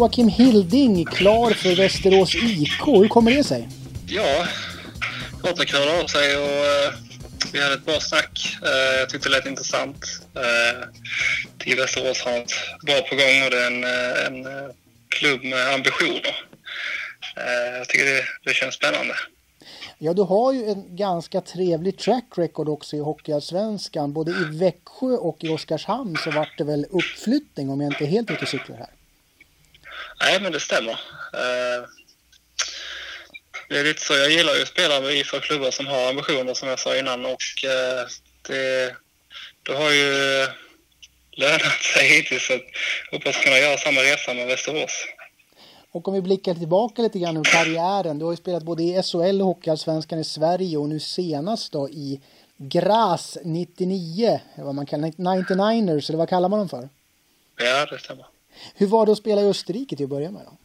Joakim Hilding klar för Västerås IK. Hur kommer det sig? Ja, Patrik hörde av sig och uh, vi hade ett bra snack. Uh, jag tyckte det lät intressant. Uh, till Västerås har något bra på gång och det är en, en klubb med ambitioner. jag tycker det, det känns spännande. Ja, du har ju en ganska trevlig track record också i Hockeyallsvenskan. Både i Växjö och i Oskarshamn så vart det väl uppflyttning om jag inte helt ute och cyklar här. Nej, men det stämmer. Uh, det är lite så. Jag gillar ju att spela i för klubbar som har ambitioner som jag sa innan och uh, det, det har ju lönat sig hittills. Så hoppas kunna göra samma resa med Västerås. Och om vi blickar tillbaka lite grann ur karriären. Du har ju spelat både i SHL och Hockeyallsvenskan i Sverige och nu senast då i Gras 99, vad man kallar 99ers, eller vad kallar man dem för? Ja, det stämmer. Hur var det att spela i Österrike till att börja med då?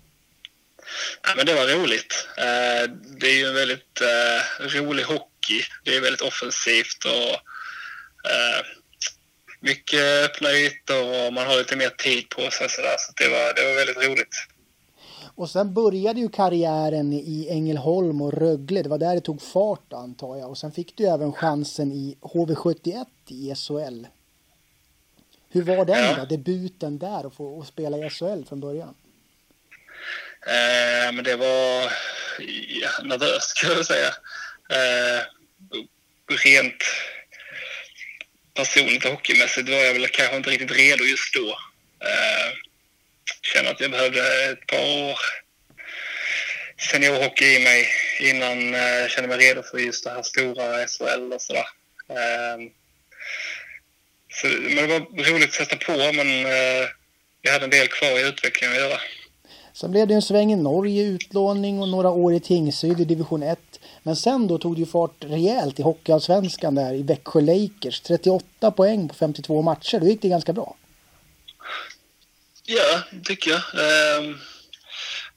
Ja, men det var roligt. Eh, det är ju en väldigt eh, rolig hockey. Det är väldigt offensivt och eh, mycket öppna ytor och man har lite mer tid på sig så, där, så det, var, det var väldigt roligt. Och sen började ju karriären i Ängelholm och Rögle. Det var där det tog fart antar jag. Och sen fick du även chansen i HV71 i SHL. Hur var den ja. då, debuten där och få och spela i SHL från början? Eh, men det var ja, nervöst kan jag säga. Eh, rent personligt och hockeymässigt var jag väl kanske inte riktigt redo just då. Eh, känner att jag behövde ett par år seniorhockey i mig innan jag eh, kände mig redo för just det här stora SHL och sådär. Så, men det var roligt att testa på men eh, jag hade en del kvar i utvecklingen att göra. Sen blev det en sväng i Norge, utlåning och några år i Tingsryd i division 1. Men sen då tog det ju fart rejält i Hockeyallsvenskan där i Växjö Lakers. 38 poäng på 52 matcher, då gick det ganska bra. Ja, det tycker jag. Um,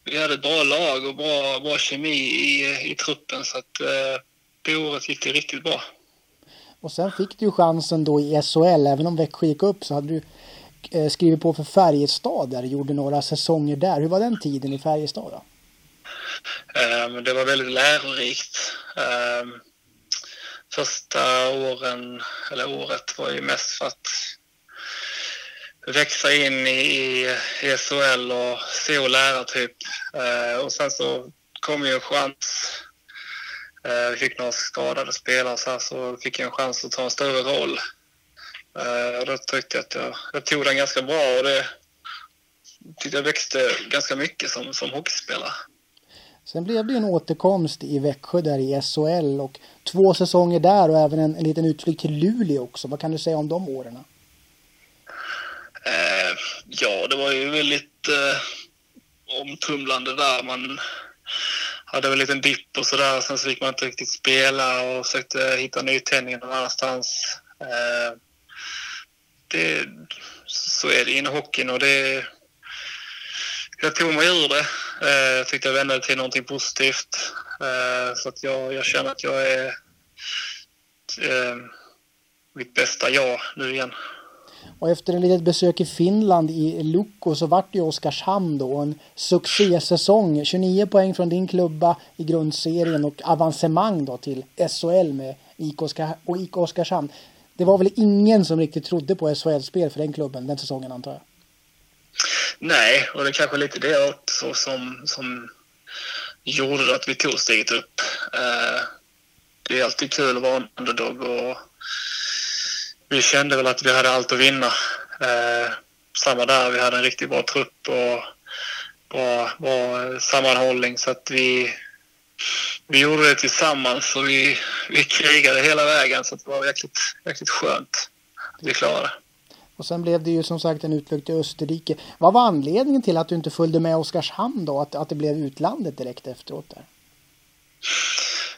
vi hade ett bra lag och bra, bra kemi i, i truppen så att uh, det året gick det riktigt bra. Och sen fick du ju chansen då i SHL, även om Växjö gick upp så hade du eh, skrivit på för Färjestad där, gjorde några säsonger där. Hur var den tiden i Färjestad då? Um, det var väldigt lärorikt. Um, första åren, eller året var ju mest för att växa in i, i SHL och se och lära typ. Uh, och sen så kom ju en chans. Uh, vi fick några skadade spelare så här, så fick jag en chans att ta en större roll. Och då tyckte jag att jag, jag tog den ganska bra och det tyckte jag växte ganska mycket som, som hockeyspelare. Sen blev det en återkomst i Växjö där i SHL och två säsonger där och även en, en liten utflykt till Luleå också. Vad kan du säga om de åren? Eh, ja, det var ju väldigt eh, omtumlande där. Man hade väl en liten dipp och sådär. Sen så fick man inte riktigt spela och försökte hitta nytändning någon annanstans. Eh, det, så är det inom hockeyn och det... Jag tog mig ur det. Eh, jag tyckte jag vände till någonting positivt. Eh, så att jag, jag känner att jag är eh, mitt bästa jag nu igen. Och efter ett litet besök i Finland i Lukko så vart det Oskarshamn då en succésäsong. 29 poäng från din klubba i grundserien och avancemang då till SHL med IK, Oskar och IK Oskarshamn. Det var väl ingen som riktigt trodde på SHL-spel för den klubben den säsongen antar jag? Nej, och det är kanske lite det också som, som gjorde att vi tog steget upp. Eh, det är alltid kul att vara en underdog och vi kände väl att vi hade allt att vinna. Eh, samma där, vi hade en riktigt bra trupp och bra, bra sammanhållning så att vi, vi gjorde det tillsammans och vi, vi krigade hela vägen så det var jäkligt, jäkligt skönt att vi klarade och sen blev det ju som sagt en utflykt till Österrike. Vad var anledningen till att du inte följde med Oskarshamn då? Att, att det blev utlandet direkt efteråt där?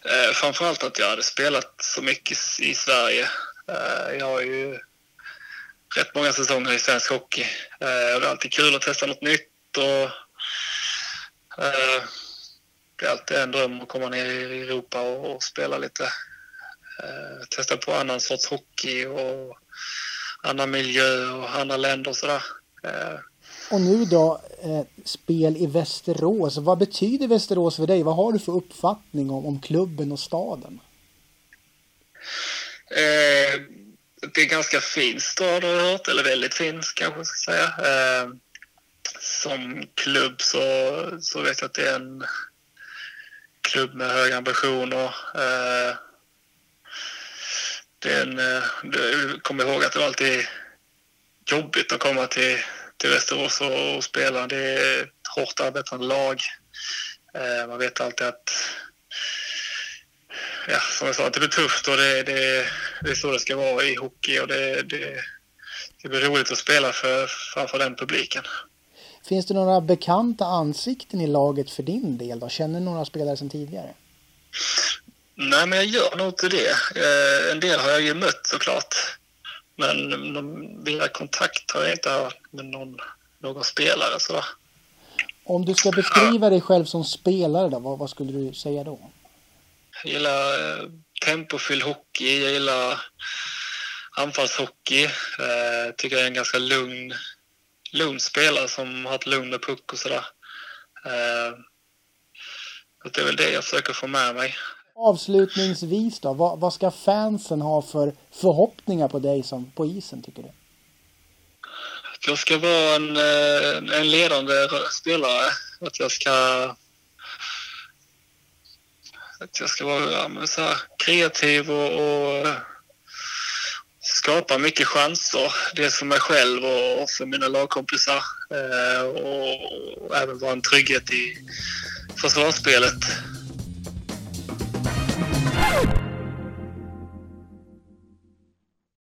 Eh, framförallt att jag hade spelat så mycket i Sverige. Eh, jag har ju rätt många säsonger i svensk hockey. Eh, och det är alltid kul att testa något nytt och eh, det är alltid en dröm att komma ner i Europa och, spela lite. Testa på annan sorts hockey och annan miljö och andra länder och sådär. Och nu då, spel i Västerås. Vad betyder Västerås för dig? Vad har du för uppfattning om, om klubben och staden? Det är en ganska fin stad har jag hört, eller väldigt fin kanske jag ska säga. Eh, som klubb så, så vet jag att det är en klubb med höga ambitioner. Eh, det är en, eh, jag kommer ihåg att det var alltid jobbigt att komma till, till Västerås och, och spela. Det är ett hårt arbetande lag. Eh, man vet alltid att ja, som jag sa, att det blir tufft och det, det, det är så det ska vara i hockey och det, det, det blir roligt att spela för framför den publiken. Finns det några bekanta ansikten i laget för din del då? Känner du några spelare sedan tidigare? Nej, men jag gör nog inte det. Eh, en del har jag ju mött såklart. Men någon, via kontakt har jag inte haft med någon, någon spelare sådär. Om du ska beskriva dig själv som spelare då, vad, vad skulle du säga då? Jag gillar eh, tempofylld hockey, jag gillar anfallshockey. Eh, tycker jag är en ganska lugn, lugn spelare som har ett lugn med puck och sådär. Eh, det är väl det jag försöker få med mig. Avslutningsvis då, vad, vad ska fansen ha för förhoppningar på dig som på isen tycker du? Att jag ska vara en, eh, en ledande spelare. Att jag ska att jag ska vara ja, så här, kreativ och, och, eh, skapa mycket chanser. Dels för mig själv och för mina lagkompisar. Eh, och, och även vara en trygghet i försvarsspelet.